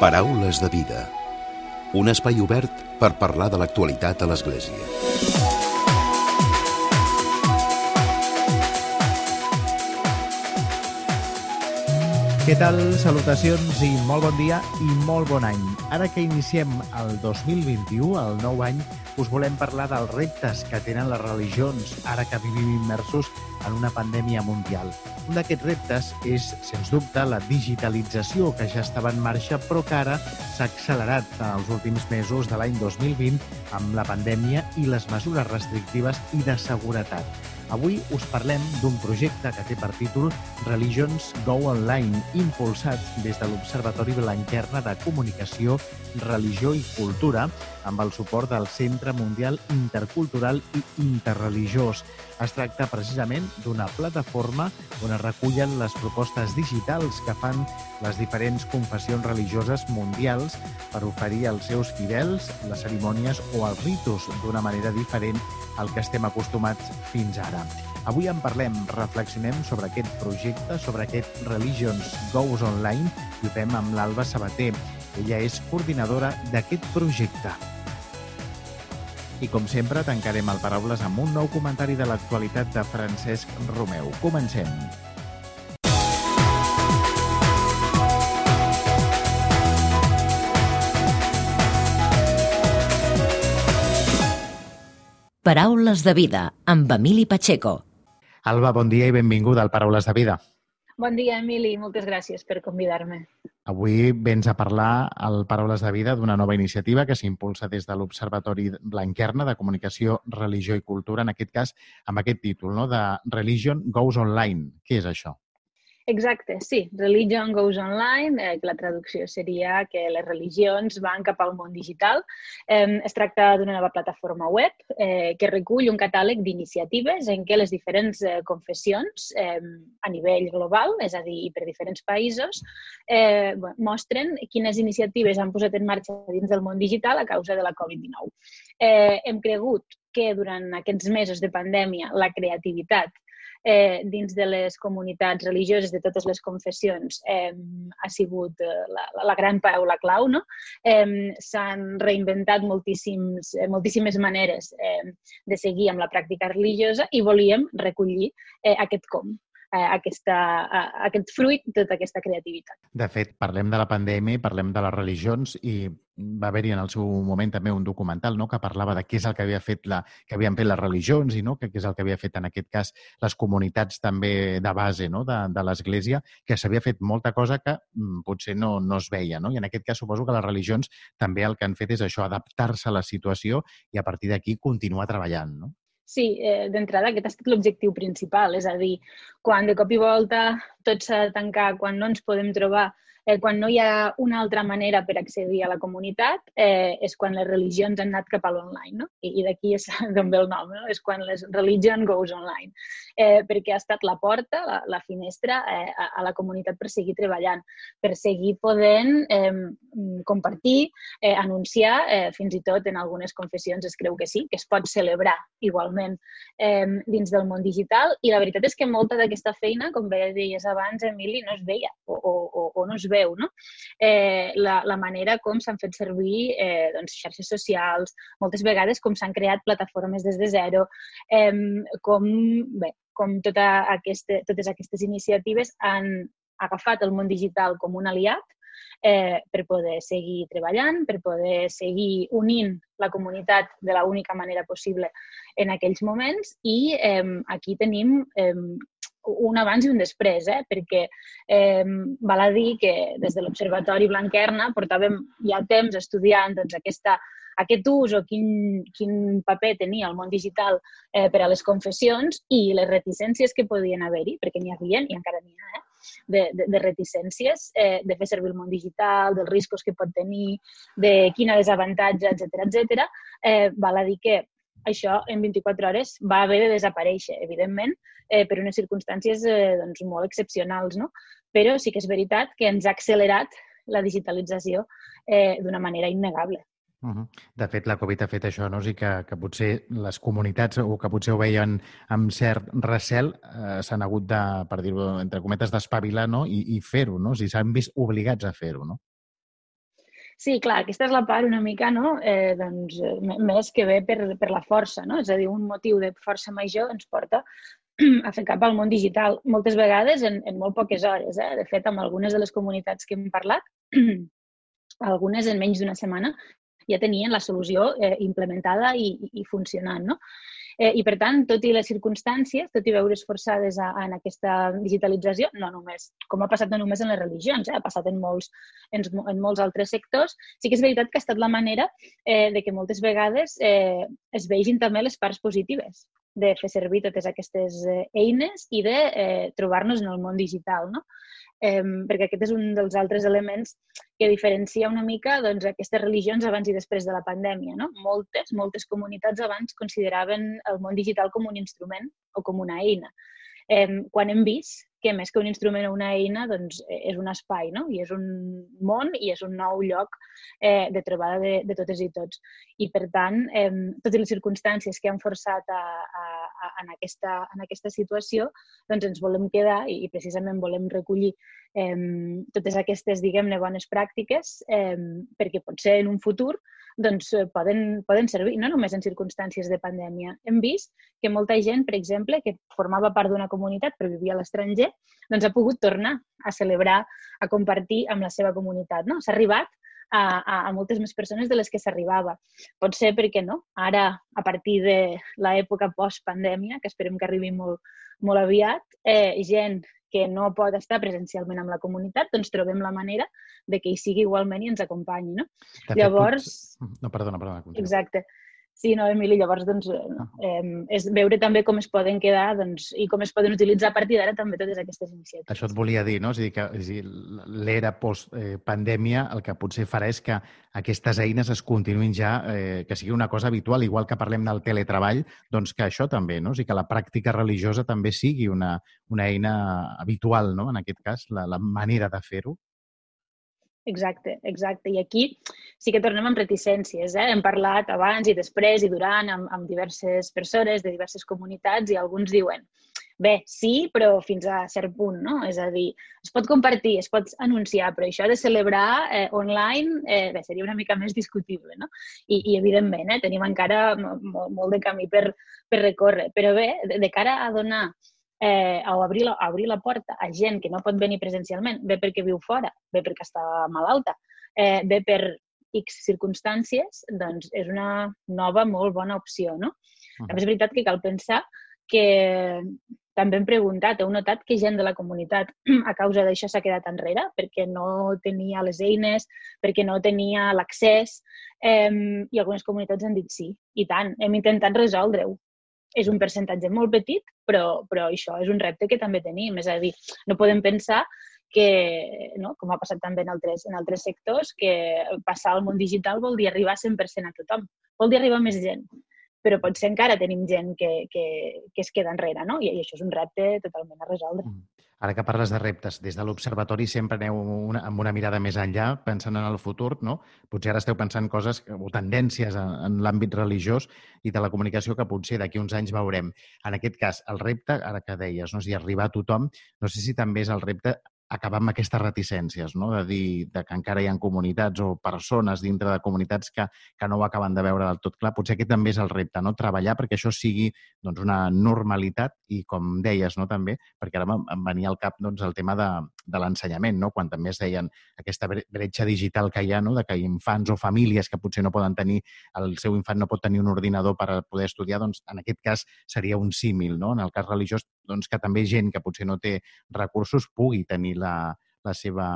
Paraules de vida. Un espai obert per parlar de l'actualitat a l'Església. Què tal? Salutacions i molt bon dia i molt bon any. Ara que iniciem el 2021, el nou any, us volem parlar dels reptes que tenen les religions ara que vivim immersos en una pandèmia mundial. Un d'aquests reptes és, sens dubte, la digitalització que ja estava en marxa però que ara s'ha accelerat els últims mesos de l'any 2020 amb la pandèmia i les mesures restrictives i de seguretat. Avui us parlem d'un projecte que té per títol Religions Go Online, impulsat des de l'Observatori Blanquerna de Comunicació, Religió i Cultura, amb el suport del Centre Mundial Intercultural i Interreligiós. Es tracta precisament d'una plataforma on es recullen les propostes digitals que fan les diferents confessions religioses mundials per oferir als seus fidels les cerimònies o els ritus d'una manera diferent al que estem acostumats fins ara. Avui en parlem, reflexionem sobre aquest projecte, sobre aquest Religions Goes Online i ho fem amb l'Alba Sabater. Ella és coordinadora d'aquest projecte. I com sempre, tancarem el Paraules amb un nou comentari de l'actualitat de Francesc Romeu. Comencem. Paraules de vida, amb Emili Pacheco. Alba, bon dia i benvinguda al Paraules de vida. Bon dia, Emili. Moltes gràcies per convidar-me. Avui vens a parlar al Paraules de Vida d'una nova iniciativa que s'impulsa des de l'Observatori Blanquerna de Comunicació, Religió i Cultura, en aquest cas amb aquest títol, no? de Religion Goes Online. Què és això? Exacte, sí. Religion goes online, eh, la traducció seria que les religions van cap al món digital. Eh, es tracta d'una nova plataforma web eh, que recull un catàleg d'iniciatives en què les diferents eh, confessions eh, a nivell global, és a dir, per diferents països, eh, mostren quines iniciatives han posat en marxa dins del món digital a causa de la Covid-19. Eh, hem cregut que durant aquests mesos de pandèmia la creativitat eh, dins de les comunitats religioses de totes les confessions eh, ha sigut eh, la, la gran pau, la clau, no? Eh, S'han reinventat moltíssims, eh, moltíssimes maneres eh, de seguir amb la pràctica religiosa i volíem recollir eh, aquest com eh, aquesta, eh, aquest fruit tota aquesta creativitat. De fet, parlem de la pandèmia parlem de les religions i va haver-hi en el seu moment també un documental no? que parlava de què és el que havia fet la, que havien fet les religions i no? que què és el que havia fet en aquest cas les comunitats també de base no? de, de l'Església, que s'havia fet molta cosa que mm, potser no, no es veia. No? I en aquest cas suposo que les religions també el que han fet és això, adaptar-se a la situació i a partir d'aquí continuar treballant. No? Sí, eh, d'entrada aquest ha estat l'objectiu principal, és a dir, quan de cop i volta tot s'ha de tancar, quan no ens podem trobar eh, quan no hi ha una altra manera per accedir a la comunitat, eh, és quan les religions han anat cap a l'online, no? I, i d'aquí és d'on ve el nom, no? És quan les religion goes online. Eh, perquè ha estat la porta, la, la finestra eh, a, a la comunitat per seguir treballant, per seguir podent eh, compartir, eh, anunciar, eh, fins i tot en algunes confessions es creu que sí, que es pot celebrar igualment eh, dins del món digital i la veritat és que molta d'aquesta feina, com bé deies abans, Emili, no es veia o, o, o no es veu, no? Eh, la, la manera com s'han fet servir eh, doncs, xarxes socials, moltes vegades com s'han creat plataformes des de zero, eh, com, bé, com tota aquesta, totes aquestes iniciatives han agafat el món digital com un aliat eh, per poder seguir treballant, per poder seguir unint la comunitat de la única manera possible en aquells moments i eh, aquí tenim eh, un abans i un després, eh? perquè eh, val a dir que des de l'Observatori Blanquerna portàvem ja temps estudiant doncs, aquesta, aquest ús o quin, quin paper tenia el món digital eh, per a les confessions i les reticències que podien haver-hi, perquè n'hi havia i encara n'hi ha, eh? de, de, de reticències eh, de fer servir el món digital, dels riscos que pot tenir, de quina desavantatge, etc etc. Eh, val a dir que això en 24 hores va haver de desaparèixer, evidentment, eh, per unes circumstàncies eh, doncs, molt excepcionals, no? Però sí que és veritat que ens ha accelerat la digitalització eh, d'una manera innegable. Uh -huh. De fet, la Covid ha fet això, no? O sigui que, que potser les comunitats, o que potser ho veien amb cert recel, eh, s'han hagut de, per dir-ho entre cometes, d'espavilar no? i, i fer-ho, no? O sigui, s'han vist obligats a fer-ho, no? Sí, clar, aquesta és la part una mica, no?, eh, doncs, més que ve per, per la força, no? És a dir, un motiu de força major ens porta a fer cap al món digital, moltes vegades en, en molt poques hores. Eh? De fet, amb algunes de les comunitats que hem parlat, algunes en menys d'una setmana ja tenien la solució eh, implementada i, i funcionant. No? Eh, I, per tant, tot i les circumstàncies, tot i veure's forçades a, a, en aquesta digitalització, no només, com ha passat no només en les religions, eh, ha passat en molts, en, en molts altres sectors, sí que és veritat que ha estat la manera eh, de que moltes vegades eh, es vegin també les parts positives de fer servir totes aquestes eh, eines i de eh, trobar-nos en el món digital. No? eh, perquè aquest és un dels altres elements que diferencia una mica doncs, aquestes religions abans i després de la pandèmia. No? Moltes, moltes comunitats abans consideraven el món digital com un instrument o com una eina. Eh, quan hem vist que més que un instrument o una eina doncs, eh, és un espai no? i és un món i és un nou lloc eh, de trobada de, de totes i tots. I, per tant, eh, totes les circumstàncies que han forçat a, a, a, en, aquesta, en aquesta situació, doncs ens volem quedar i, i precisament volem recollir eh, totes aquestes, diguem-ne, bones pràctiques eh, perquè potser en un futur doncs, eh, poden, poden servir, no només en circumstàncies de pandèmia. Hem vist que molta gent, per exemple, que formava part d'una comunitat però vivia a l'estranger, doncs ha pogut tornar a celebrar, a compartir amb la seva comunitat. No? S'ha arribat a, a, a moltes més persones de les que s'arribava. Pot ser perquè no. Ara, a partir de l'època post-pandèmia, que esperem que arribi molt, molt aviat, eh, gent que no pot estar presencialment amb la comunitat, doncs trobem la manera de que hi sigui igualment i ens acompanyi. No? De Llavors... Pot... No, perdona, perdona. Continua. Exacte. Sí, no, Emili, llavors doncs, eh, és veure també com es poden quedar doncs, i com es poden utilitzar a partir d'ara també totes aquestes iniciatives. Això et volia dir, no? És a dir, que l'era post-pandèmia el que potser farà és que aquestes eines es continuïn ja, eh, que sigui una cosa habitual, igual que parlem del teletreball, doncs que això també, no? O sigui, que la pràctica religiosa també sigui una, una eina habitual, no? En aquest cas, la, la manera de fer-ho. Exacte, exacte. I aquí sí que tornem amb reticències. Eh? Hem parlat abans i després i durant amb, amb diverses persones de diverses comunitats i alguns diuen bé, sí, però fins a cert punt, no? És a dir, es pot compartir, es pot anunciar, però això de celebrar eh, online eh, bé, seria una mica més discutible, no? I, i evidentment, eh, tenim encara molt, molt de camí per, per recórrer. Però bé, de, de cara a donar eh, o obrir la, obrir la porta a gent que no pot venir presencialment, bé perquè viu fora, bé perquè està malalta, eh, bé per X circumstàncies, doncs és una nova, molt bona opció, no? Uh -huh. És veritat que cal pensar que també hem preguntat, heu notat que gent de la comunitat a causa d'això s'ha quedat enrere perquè no tenia les eines, perquè no tenia l'accés eh, i algunes comunitats han dit sí, i tant, hem intentat resoldre-ho és un percentatge molt petit, però, però això és un repte que també tenim. És a dir, no podem pensar que, no, com ha passat també en altres, en altres sectors, que passar al món digital vol dir arribar 100% a tothom. Vol dir arribar a més gent. Però potser encara tenim gent que, que, que es queda enrere, no? I, I això és un repte totalment a resoldre. Mm. Ara que parles de reptes, des de l'Observatori sempre aneu una, amb una mirada més enllà, pensant en el futur, no? Potser ara esteu pensant coses o tendències en, en l'àmbit religiós i de la comunicació que potser d'aquí uns anys veurem. En aquest cas, el repte, ara que deies, no? si arribar a tothom, no sé si també és el repte acabar amb aquestes reticències, no? de dir de que encara hi ha comunitats o persones dintre de comunitats que, que no ho acaben de veure del tot clar. Potser aquest també és el repte, no? treballar perquè això sigui doncs, una normalitat i, com deies, no? també, perquè ara em venia al cap doncs, el tema de, de l'ensenyament, no? quan també es deien aquesta bretxa digital que hi ha, no? de que infants o famílies que potser no poden tenir, el seu infant no pot tenir un ordinador per poder estudiar, doncs en aquest cas seria un símil. No? En el cas religiós, doncs que també gent que potser no té recursos pugui tenir la, la, seva,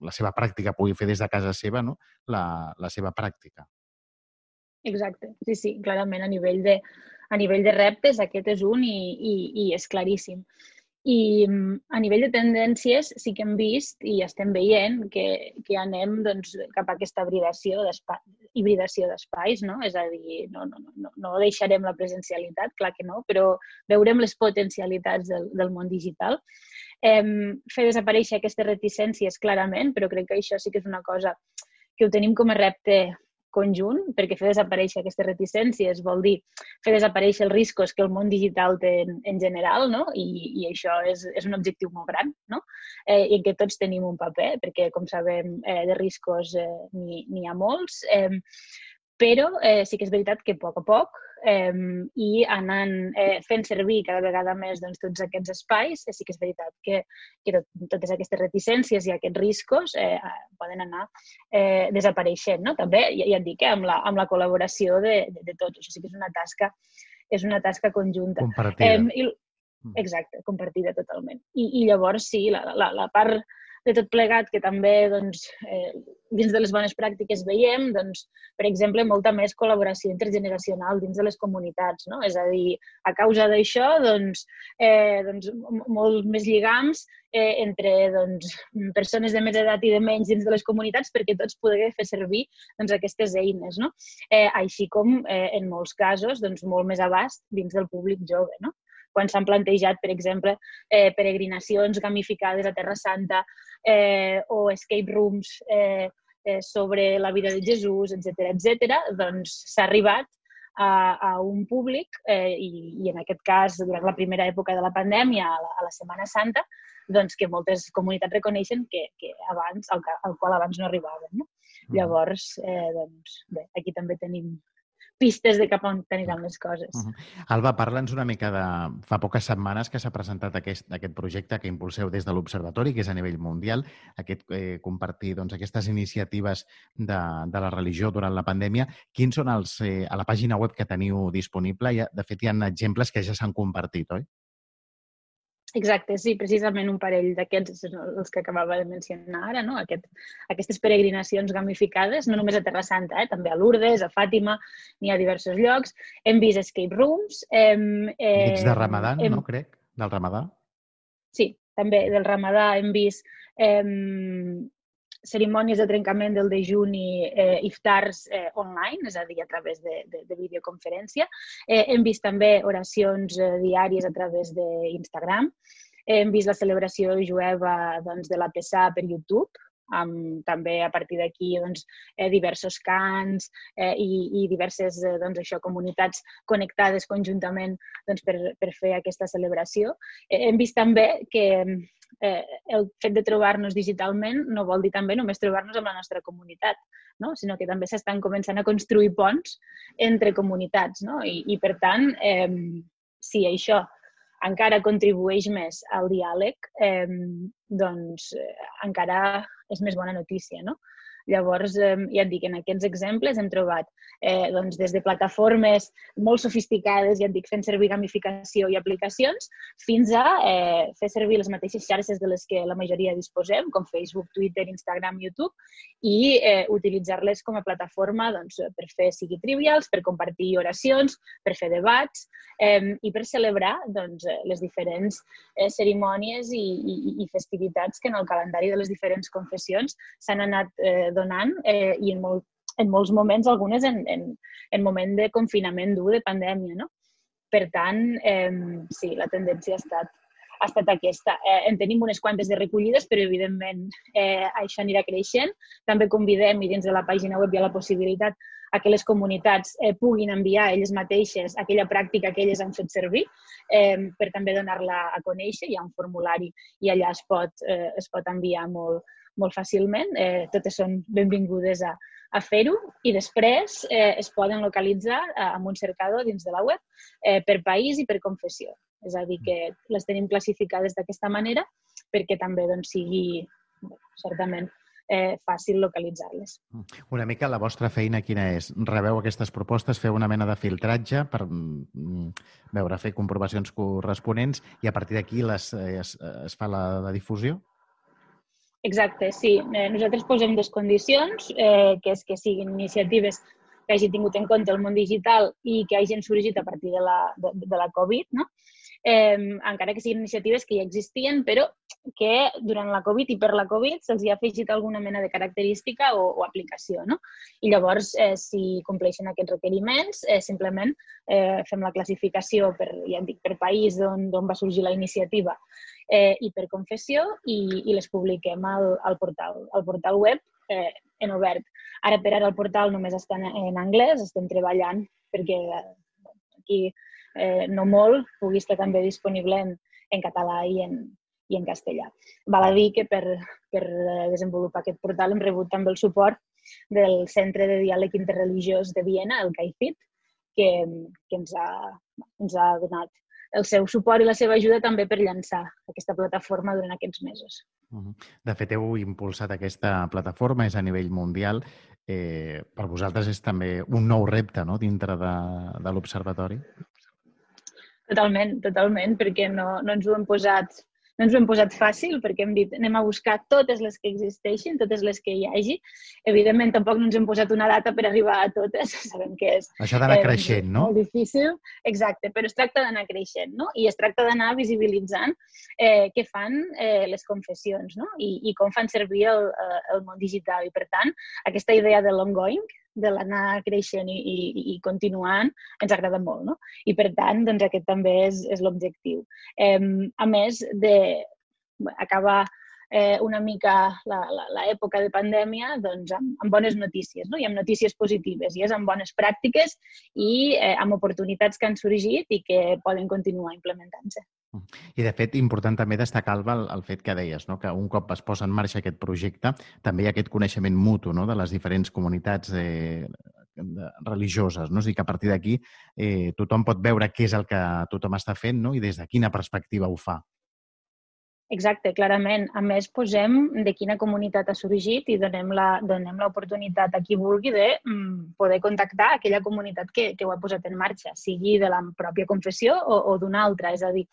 la seva pràctica, pugui fer des de casa seva no? la, la seva pràctica. Exacte, sí, sí, clarament a nivell de, a nivell de reptes aquest és un i, i, i és claríssim. I mm, a nivell de tendències sí que hem vist i estem veient que, que anem doncs, cap a aquesta hibridació d'espais, no? És a dir, no, no, no, no deixarem la presencialitat, clar que no, però veurem les potencialitats del, del món digital eh, fer desaparèixer aquestes reticències clarament, però crec que això sí que és una cosa que ho tenim com a repte conjunt, perquè fer desaparèixer aquestes reticències vol dir fer desaparèixer els riscos que el món digital té en, en general, no? I, i això és, és un objectiu molt gran, no? Eh, I en què tots tenim un paper, perquè, com sabem, eh, de riscos eh, n'hi ha molts. Eh, però eh, sí que és veritat que a poc a poc eh, i anant eh, fent servir cada vegada més doncs, tots aquests espais, eh, sí que és veritat que, que tot, totes aquestes reticències i aquests riscos eh, poden anar eh, desapareixent. No? També, ja, ja et dic, eh, amb, la, amb la col·laboració de, de, de tots. Això sí que és una tasca, és una tasca conjunta. Compartida. Eh, i, mm. exacte, compartida totalment. I, i llavors, sí, la, la, la part de tot plegat que també doncs, eh, dins de les bones pràctiques veiem, doncs, per exemple, molta més col·laboració intergeneracional dins de les comunitats. No? És a dir, a causa d'això, doncs, eh, doncs, molts més lligams eh, entre doncs, persones de més edat i de menys dins de les comunitats perquè tots puguem fer servir doncs, aquestes eines. No? Eh, així com, eh, en molts casos, doncs, molt més abast dins del públic jove. No? Quan s'han plantejat, per exemple, eh, peregrinacions gamificades a Terra Santa eh, o escape rooms eh, eh, sobre la vida de Jesús, etc etc, doncs s'ha arribat a, a un públic eh, i, i en aquest cas durant la primera època de la pandèmia, a la, a la Setmana Santa, doncs que moltes comunitats reconeixen que, que abans, al, al qual abans no arribaven. No? Mm. Llavors, eh, doncs, bé, aquí també tenim pistes de cap on aniran les coses. Uh -huh. Alba, parla'ns una mica de... Fa poques setmanes que s'ha presentat aquest, aquest projecte que impulseu des de l'Observatori, que és a nivell mundial, aquest eh, compartir doncs, aquestes iniciatives de, de la religió durant la pandèmia. Quins són els... Eh, a la pàgina web que teniu disponible, ha, de fet, hi ha exemples que ja s'han compartit, oi? Exacte, sí, precisament un parell d'aquests els que acabava de mencionar ara, no? Aquest, aquestes peregrinacions gamificades, no només a Terra Santa, eh? també a Lourdes, a Fàtima, n'hi ha diversos llocs. Hem vist escape rooms. Hem, eh, Ets de Ramadan, hem... no crec? Del Ramadà? Sí, també del Ramadà hem vist eh, cerimònies de trencament del dejuni eh, iftars eh, online, és a dir, a través de, de, de videoconferència. Eh, hem vist també oracions eh, diàries a través d'Instagram. Hem vist la celebració jueva doncs, de la Pessà per YouTube, amb també a partir d'aquí doncs, eh, diversos cants eh, i, i diverses eh, doncs, això, comunitats connectades conjuntament doncs, per, per fer aquesta celebració. Eh, hem vist també que eh, el fet de trobar-nos digitalment no vol dir també només trobar-nos amb la nostra comunitat, no? sinó que també s'estan començant a construir ponts entre comunitats. No? I, i per tant, eh, si això encara contribueix més al diàleg, eh, doncs eh, encara és més bona notícia. No? Llavors, eh, ja et dic, en aquests exemples hem trobat eh, doncs, des de plataformes molt sofisticades, ja et dic, fent servir gamificació i aplicacions, fins a eh, fer servir les mateixes xarxes de les que la majoria disposem, com Facebook, Twitter, Instagram, YouTube, i eh, utilitzar-les com a plataforma doncs, per fer sigui trivials, per compartir oracions, per fer debats eh, i per celebrar doncs, les diferents eh, cerimònies i, i, i festivitats que en el calendari de les diferents confessions s'han anat eh, donant eh, i en, molt, en molts moments, algunes en, en, en moment de confinament dur, de pandèmia, no? Per tant, eh, sí, la tendència ha estat, ha estat aquesta. Eh, en tenim unes quantes de recollides, però evidentment eh, això anirà creixent. També convidem, i dins de la pàgina web hi ha la possibilitat a que les comunitats eh, puguin enviar elles mateixes aquella pràctica que elles han fet servir eh, per també donar-la a conèixer. Hi ha un formulari i allà es pot, eh, es pot enviar molt, molt fàcilment. Eh, totes són benvingudes a, a fer-ho i després eh, es poden localitzar eh, amb un cercador dins de la web eh, per país i per confessió. És a dir, que les tenim classificades d'aquesta manera perquè també doncs, sigui certament eh, fàcil localitzar-les. Una mica la vostra feina quina és? Rebeu aquestes propostes, feu una mena de filtratge per mm, veure, fer comprovacions corresponents i a partir d'aquí es, es, es fa la, la difusió? Exacte, sí. Eh, nosaltres posem dues condicions, eh, que és que siguin iniciatives que hagin tingut en compte el món digital i que hagin sorgit a partir de la, de, de la Covid, no? Eh, encara que siguin iniciatives que ja existien, però que durant la Covid i per la Covid se'ls ha afegit alguna mena de característica o, o aplicació. No? I llavors, eh, si compleixen aquests requeriments, eh, simplement eh, fem la classificació per, ja dic, per país d'on va sorgir la iniciativa eh, i per confessió i, i les publiquem al, al portal, al portal web eh, en obert. Ara per ara el portal només està en, en anglès, estem treballant perquè aquí eh, no molt pugui estar també disponible en, en català i en, i en castellà. Val a dir que per, per desenvolupar aquest portal hem rebut també el suport del Centre de Diàleg Interreligiós de Viena, el CAIFIT, que, que ens, ha, ens ha donat el seu suport i la seva ajuda també per llançar aquesta plataforma durant aquests mesos. De fet, heu impulsat aquesta plataforma, és a nivell mundial. Eh, per vosaltres és també un nou repte no? dintre de, de l'Observatori? Totalment, totalment, perquè no, no ens ho hem posat no ens ho hem posat fàcil perquè hem dit anem a buscar totes les que existeixin, totes les que hi hagi. Evidentment, tampoc no ens hem posat una data per arribar a totes. Sabem que és... Això d'anar eh, creixent, no? Molt difícil, exacte, però es tracta d'anar creixent, no? I es tracta d'anar visibilitzant eh, què fan eh, les confessions, no? I, I com fan servir el, eh, el món digital. I, per tant, aquesta idea de l'ongoing, de l'anar creixent i, i, i continuant, ens agrada molt. No? I per tant, doncs aquest també és, és l'objectiu. Eh, a més de acabar eh, una mica l'època de pandèmia doncs, amb, amb bones notícies, no? i amb notícies positives, i és amb bones pràctiques i eh, amb oportunitats que han sorgit i que poden continuar implementant-se. I, de fet, important també destacar el, el fet que deies, no? que un cop es posa en marxa aquest projecte, també hi ha aquest coneixement mutu no? de les diferents comunitats eh, religioses, no? O sigui que a partir d'aquí eh, tothom pot veure què és el que tothom està fent no? i des de quina perspectiva ho fa. Exacte, clarament. A més, posem de quina comunitat ha sorgit i donem l'oportunitat a qui vulgui de mm, poder contactar aquella comunitat que, que ho ha posat en marxa, sigui de la pròpia confessió o, o d'una altra. És a dir,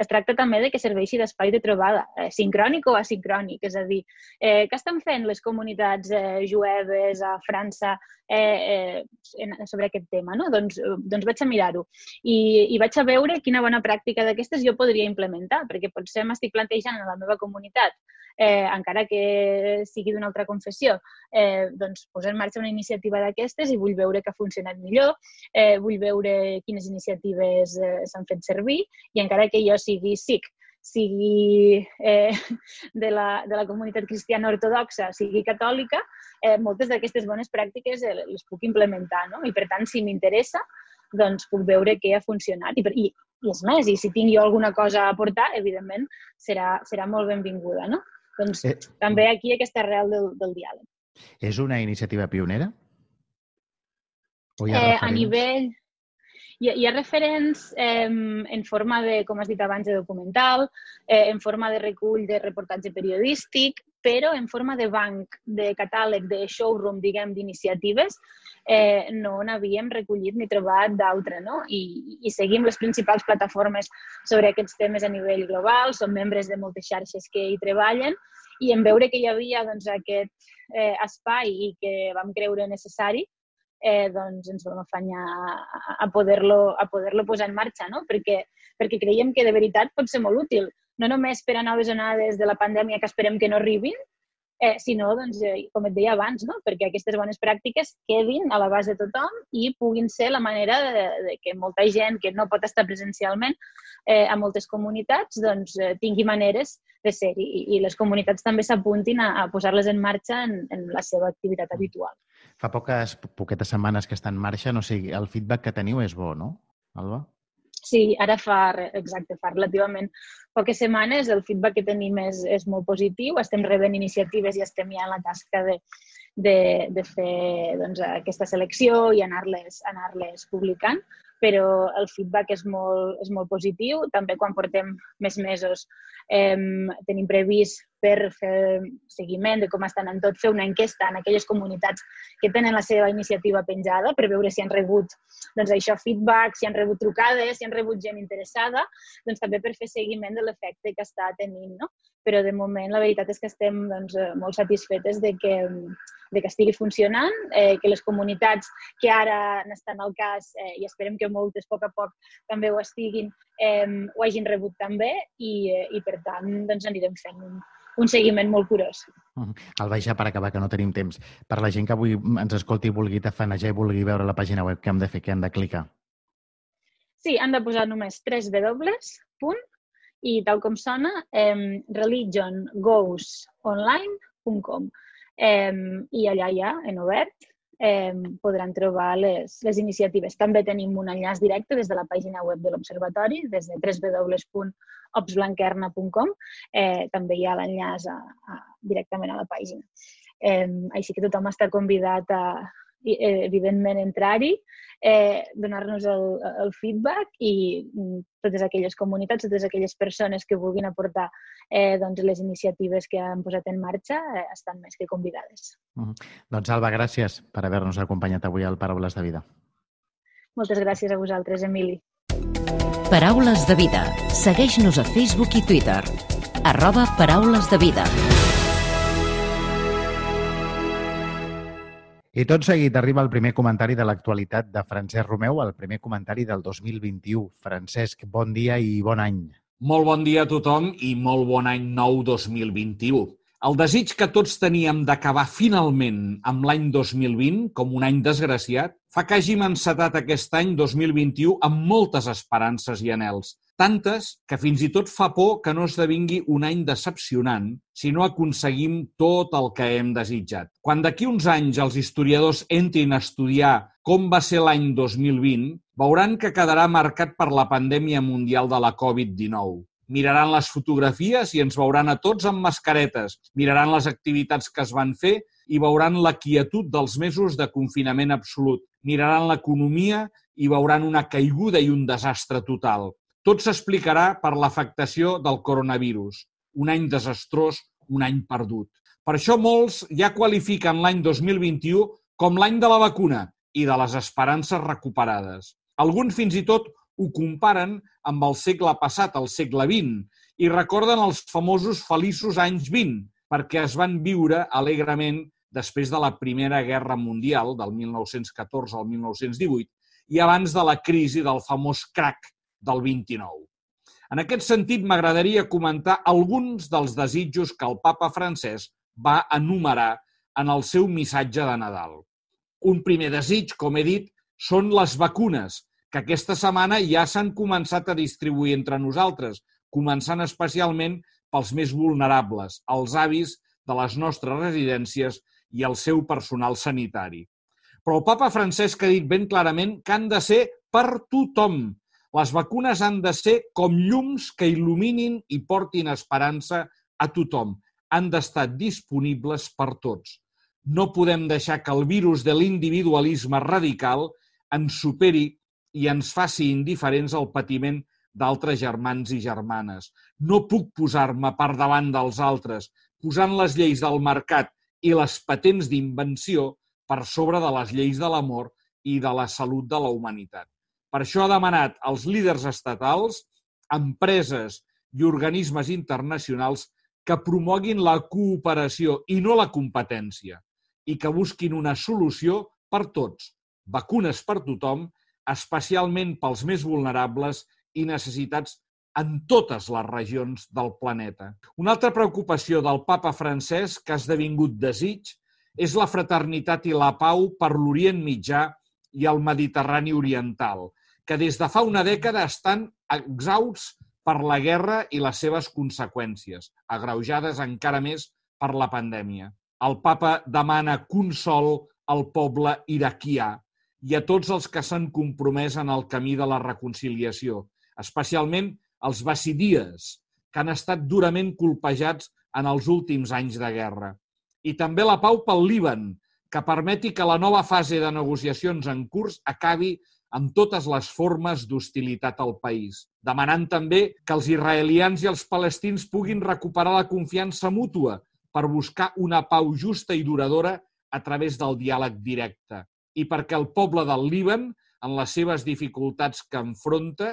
es tracta també de que serveixi d'espai de trobada, eh, sincrònic o asincrònic. És a dir, eh, què estan fent les comunitats eh, jueves a França eh, eh, sobre aquest tema? No? Doncs, doncs vaig a mirar-ho. I, I vaig a veure quina bona pràctica d'aquestes jo podria implementar, perquè potser m'estic plantejant plantejant en la meva comunitat, eh, encara que sigui d'una altra confessió, eh, doncs posar en marxa una iniciativa d'aquestes i vull veure que ha funcionat millor, eh, vull veure quines iniciatives eh, s'han fet servir i encara que jo sigui SIC, sigui eh, de, la, de la comunitat cristiana ortodoxa, sigui catòlica, eh, moltes d'aquestes bones pràctiques eh, les puc implementar, no? I per tant, si m'interessa, doncs puc veure què ha funcionat. I, i i és més, i si tinc jo alguna cosa a aportar, evidentment, serà, serà molt benvinguda, no? Doncs eh, també aquí aquesta arrel del, del diàleg. És una iniciativa pionera? O hi ha eh, a nivell... Hi ha, hi ha referents eh, en forma de, com has dit abans, de documental, eh, en forma de recull de reportatge periodístic, però en forma de banc, de catàleg, de showroom, diguem, d'iniciatives, eh, no n'havíem recollit ni trobat d'altre, no? I, I seguim les principals plataformes sobre aquests temes a nivell global, som membres de moltes xarxes que hi treballen i en veure que hi havia doncs, aquest eh, espai i que vam creure necessari, eh, doncs ens vam afanyar a, a poder-lo a poder posar en marxa, no? perquè, perquè creiem que de veritat pot ser molt útil, no només per a noves onades de la pandèmia que esperem que no arribin, eh, sinó, doncs, eh, com et deia abans, no? perquè aquestes bones pràctiques quedin a l'abast de tothom i puguin ser la manera de, de que molta gent que no pot estar presencialment eh, a moltes comunitats doncs, eh, tingui maneres de ser i, i les comunitats també s'apuntin a, a posar-les en marxa en, en la seva activitat habitual. Fa poques, poquetes setmanes que està en marxa, no sé, el feedback que teniu és bo, no, Alba? Sí, ara fa, exacte, fa relativament poques setmanes el feedback que tenim és, és molt positiu, estem rebent iniciatives i estem ja en la tasca de, de, de fer doncs, aquesta selecció i anar-les anar, -les, publicant però el feedback és molt, és molt positiu. També quan portem més mesos eh, tenim previst per fer seguiment de com estan en tot, fer una enquesta en aquelles comunitats que tenen la seva iniciativa penjada per veure si han rebut doncs, això feedback, si han rebut trucades, si han rebut gent interessada, doncs també per fer seguiment de l'efecte que està tenint. No? Però de moment la veritat és que estem doncs, molt satisfetes de que de que estigui funcionant, eh, que les comunitats que ara n'estan al cas, eh, i esperem que moltes a poc a poc també ho estiguin, eh, ho hagin rebut també i, eh, i per tant doncs anirem fent un, un seguiment molt curós. El vaig ja per acabar, que no tenim temps. Per la gent que avui ens escolti i vulgui tafanejar i vulgui veure la pàgina web, què hem de fer? Què han de clicar? Sí, han de posar només 3 W, punt, i tal com sona, eh, religiongoesonline.com eh, i allà ja, en obert, eh, podran trobar les, les iniciatives. També tenim un enllaç directe des de la pàgina web de l'Observatori, des de www.opsblanquerna.com. Eh, també hi ha l'enllaç a, directament a la pàgina. Eh, així que tothom està convidat a, Eh, evidentment, entrar-hi, eh, donar-nos el, el feedback i mm, totes aquelles comunitats, totes aquelles persones que vulguin aportar eh, doncs, les iniciatives que han posat en marxa eh, estan més que convidades. Mm. Doncs, Alba, gràcies per haver-nos acompanyat avui al Paraules de Vida. Moltes gràcies a vosaltres, Emili. Paraules de Vida. Segueix-nos a Facebook i Twitter. Arroba Paraules de Vida. I tot seguit arriba el primer comentari de l'actualitat de Francesc Romeu, el primer comentari del 2021. Francesc, bon dia i bon any. Molt bon dia a tothom i molt bon any nou 2021. El desig que tots teníem d'acabar finalment amb l'any 2020, com un any desgraciat, fa que hàgim encetat aquest any 2021 amb moltes esperances i anels. Tantes que fins i tot fa por que no esdevingui un any decepcionant si no aconseguim tot el que hem desitjat. Quan d'aquí uns anys els historiadors entrin a estudiar com va ser l'any 2020, veuran que quedarà marcat per la pandèmia mundial de la Covid-19. Miraran les fotografies i ens veuran a tots amb mascaretes, miraran les activitats que es van fer i veuran la quietud dels mesos de confinament absolut. Miraran l'economia i veuran una caiguda i un desastre total. Tot s'explicarà per l'afectació del coronavirus. Un any desastrós, un any perdut. Per això molts ja qualifiquen l'any 2021 com l'any de la vacuna i de les esperances recuperades. Alguns fins i tot ho comparen amb el segle passat, el segle XX, i recorden els famosos feliços anys 20, perquè es van viure alegrement després de la Primera Guerra Mundial, del 1914 al 1918, i abans de la crisi del famós crack del 29. En aquest sentit, m'agradaria comentar alguns dels desitjos que el papa francès va enumerar en el seu missatge de Nadal. Un primer desig, com he dit, són les vacunes, que aquesta setmana ja s'han començat a distribuir entre nosaltres, començant especialment pels més vulnerables, els avis de les nostres residències i el seu personal sanitari. Però el papa Francesc ha dit ben clarament que han de ser per tothom, les vacunes han de ser com llums que il·luminin i portin esperança a tothom. Han d'estar disponibles per tots. No podem deixar que el virus de l'individualisme radical ens superi i ens faci indiferents al patiment d'altres germans i germanes. No puc posar-me per davant dels altres, posant les lleis del mercat i les patents d'invenció per sobre de les lleis de l'amor i de la salut de la humanitat. Per això ha demanat als líders estatals, empreses i organismes internacionals que promoguin la cooperació i no la competència i que busquin una solució per tots, vacunes per tothom, especialment pels més vulnerables i necessitats en totes les regions del planeta. Una altra preocupació del papa francès que ha esdevingut desig és la fraternitat i la pau per l'Orient Mitjà i el Mediterrani Oriental, que des de fa una dècada estan exhausts per la guerra i les seves conseqüències, agreujades encara més per la pandèmia. El papa demana consol al poble iraquià i a tots els que s'han compromès en el camí de la reconciliació, especialment els basidies, que han estat durament colpejats en els últims anys de guerra. I també la pau pel Líban, que permeti que la nova fase de negociacions en curs acabi amb totes les formes d'hostilitat al país, demanant també que els israelians i els palestins puguin recuperar la confiança mútua per buscar una pau justa i duradora a través del diàleg directe i perquè el poble del Líban, en les seves dificultats que enfronta,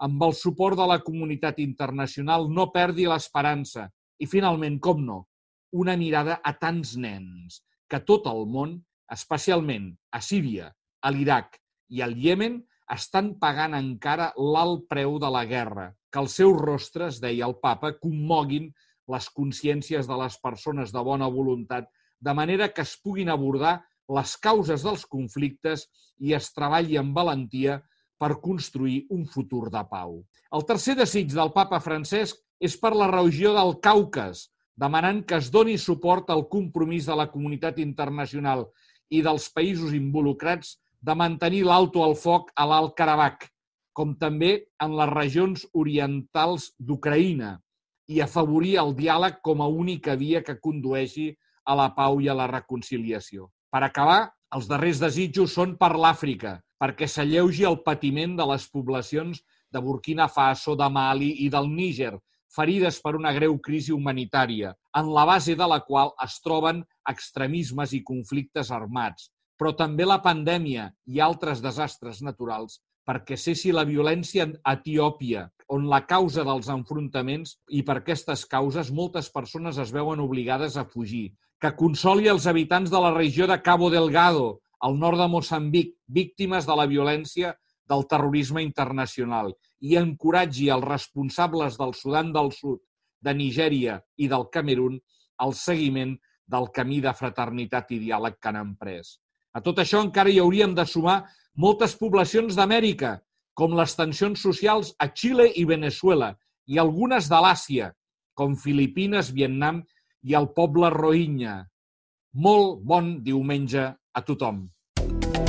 amb el suport de la comunitat internacional, no perdi l'esperança i, finalment, com no, una mirada a tants nens que tot el món, especialment a Síria, a l'Iraq i el Iemen estan pagant encara l'alt preu de la guerra, que els seus rostres, deia el papa, commoguin les consciències de les persones de bona voluntat, de manera que es puguin abordar les causes dels conflictes i es treballi amb valentia per construir un futur de pau. El tercer desig del papa Francesc és per la regió del Caucas, demanant que es doni suport al compromís de la comunitat internacional i dels països involucrats de mantenir l'alto al foc a l'Alt Karabakh, com també en les regions orientals d'Ucraïna, i afavorir el diàleg com a única via que condueixi a la pau i a la reconciliació. Per acabar, els darrers desitjos són per l'Àfrica, perquè s'alleugi el patiment de les poblacions de Burkina Faso, de Mali i del Níger, ferides per una greu crisi humanitària, en la base de la qual es troben extremismes i conflictes armats, però també la pandèmia i altres desastres naturals perquè cessi la violència a Etiòpia, on la causa dels enfrontaments i per aquestes causes moltes persones es veuen obligades a fugir, que consoli els habitants de la regió de Cabo Delgado, al nord de Moçambic, víctimes de la violència del terrorisme internacional, i encoratgi els responsables del Sudan del Sud, de Nigèria i del Camerún al seguiment del camí de fraternitat i diàleg que han emprès. A tot això encara hi hauríem de sumar moltes poblacions d'Amèrica, com les tensions socials a Xile i Venezuela, i algunes de l'Àsia, com Filipines, Vietnam i el poble Rohingya. Molt bon diumenge a tothom.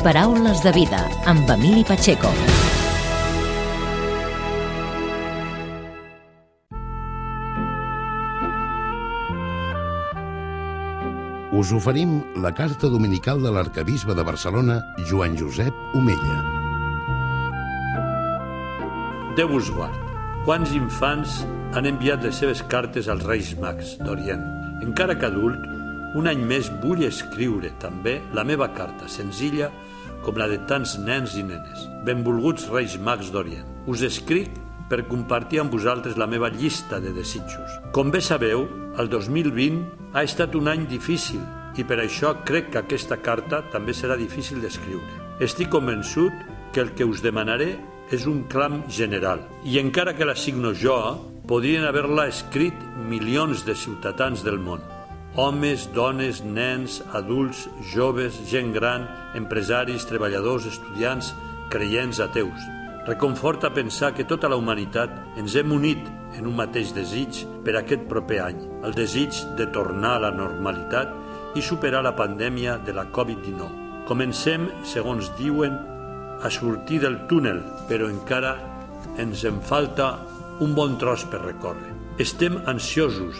Paraules de vida amb Emili Pacheco. Us oferim la carta dominical de l'arcabisbe de Barcelona, Joan Josep Omella. Déu us guard. Quants infants han enviat les seves cartes als Reis Mags d'Orient? Encara que adult, un any més vull escriure també la meva carta, senzilla com la de tants nens i nenes. Benvolguts Reis Mags d'Orient. Us escric per compartir amb vosaltres la meva llista de desitjos. Com bé sabeu, el 2020 ha estat un any difícil i per això crec que aquesta carta també serà difícil d'escriure. Estic convençut que el que us demanaré és un clam general i encara que la signo jo, podrien haver-la escrit milions de ciutadans del món. Homes, dones, nens, adults, joves, gent gran, empresaris, treballadors, estudiants, creients, ateus. Reconforta pensar que tota la humanitat ens hem unit en un mateix desig per aquest proper any, el desig de tornar a la normalitat i superar la pandèmia de la Covid-19. Comencem, segons diuen, a sortir del túnel, però encara ens en falta un bon tros per recórrer. Estem ansiosos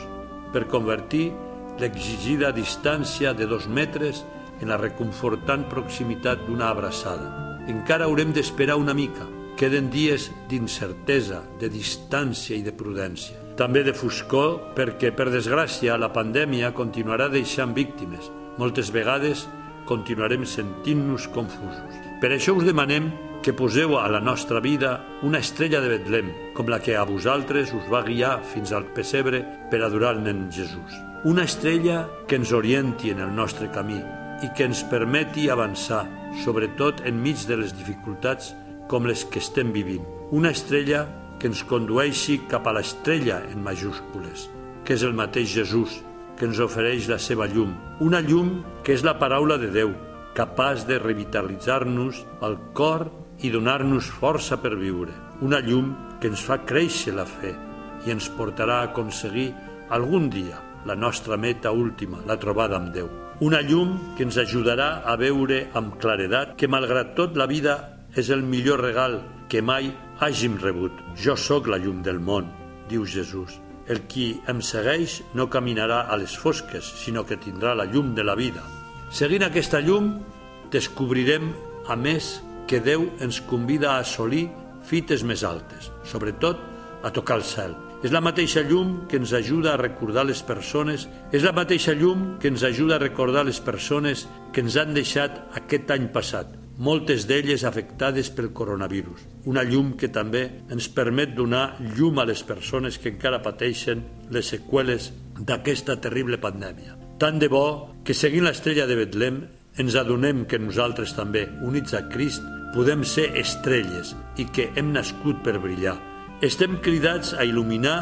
per convertir l'exigida distància de dos metres en la reconfortant proximitat d'una abraçada. Encara haurem d'esperar una mica, Queden dies d'incertesa, de distància i de prudència. També de foscor perquè, per desgràcia, la pandèmia continuarà deixant víctimes. Moltes vegades continuarem sentint-nos confusos. Per això us demanem que poseu a la nostra vida una estrella de Betlem, com la que a vosaltres us va guiar fins al pessebre per adorar el nen Jesús. Una estrella que ens orienti en el nostre camí i que ens permeti avançar, sobretot enmig de les dificultats com les que estem vivint. Una estrella que ens condueixi cap a l'estrella en majúscules, que és el mateix Jesús, que ens ofereix la seva llum. Una llum que és la paraula de Déu, capaç de revitalitzar-nos el cor i donar-nos força per viure. Una llum que ens fa créixer la fe i ens portarà a aconseguir algun dia la nostra meta última, la trobada amb Déu. Una llum que ens ajudarà a veure amb claredat que, malgrat tot, la vida és el millor regal que mai hàgim rebut. Jo sóc la llum del món, diu Jesús. El qui em segueix no caminarà a les fosques, sinó que tindrà la llum de la vida. Seguint aquesta llum, descobrirem, a més, que Déu ens convida a assolir fites més altes, sobretot a tocar el cel. És la mateixa llum que ens ajuda a recordar les persones, és la mateixa llum que ens ajuda a recordar les persones que ens han deixat aquest any passat, moltes d'elles afectades pel coronavirus. Una llum que també ens permet donar llum a les persones que encara pateixen les seqüeles d'aquesta terrible pandèmia. Tant de bo que seguint l'estrella de Betlem ens adonem que nosaltres també, units a Crist, podem ser estrelles i que hem nascut per brillar. Estem cridats a il·luminar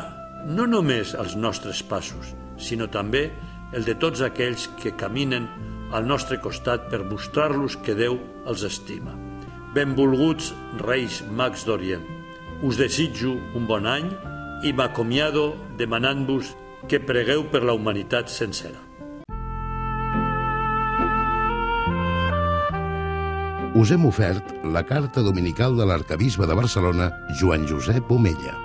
no només els nostres passos, sinó també el de tots aquells que caminen al nostre costat per mostrar-los que Déu els estima. Benvolguts Reis Mags d'Orient, us desitjo un bon any i m'acomiado demanant-vos que pregueu per la humanitat sencera. Us hem ofert la carta dominical de l'arcabisbe de Barcelona, Joan Josep Omella.